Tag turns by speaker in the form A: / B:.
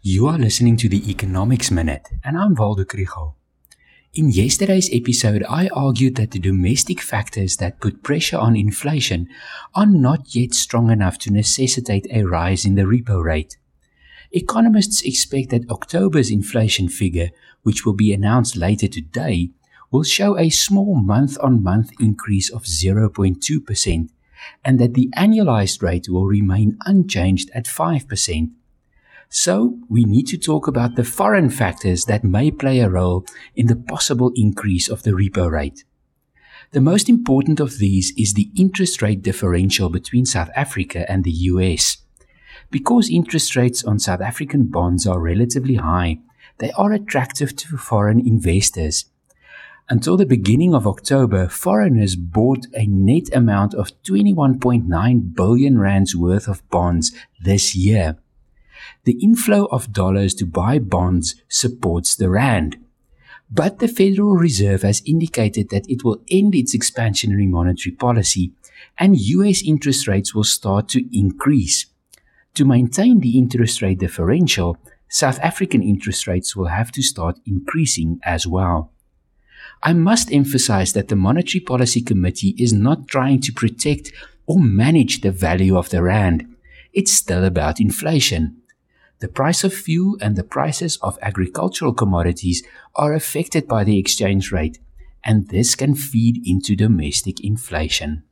A: You are listening to the Economics Minute, and I'm Waldo Krugell. In yesterday's episode, I argued that the domestic factors that put pressure on inflation are not yet strong enough to necessitate a rise in the repo rate. Economists expect that October's inflation figure, which will be announced later today, will show a small month on month increase of 0.2%, and that the annualized rate will remain unchanged at 5%. So, we need to talk about the foreign factors that may play a role in the possible increase of the repo rate. The most important of these is the interest rate differential between South Africa and the US. Because interest rates on South African bonds are relatively high, they are attractive to foreign investors. Until the beginning of October, foreigners bought a net amount of 21.9 billion rands worth of bonds this year the inflow of dollars to buy bonds supports the rand. But the Federal Reserve has indicated that it will end its expansionary monetary policy and US interest rates will start to increase. To maintain the interest rate differential, South African interest rates will have to start increasing as well. I must emphasize that the Monetary Policy Committee is not trying to protect or manage the value of the rand. It's still about inflation. The price of fuel and the prices of agricultural commodities are affected by the exchange rate, and this can feed into domestic inflation.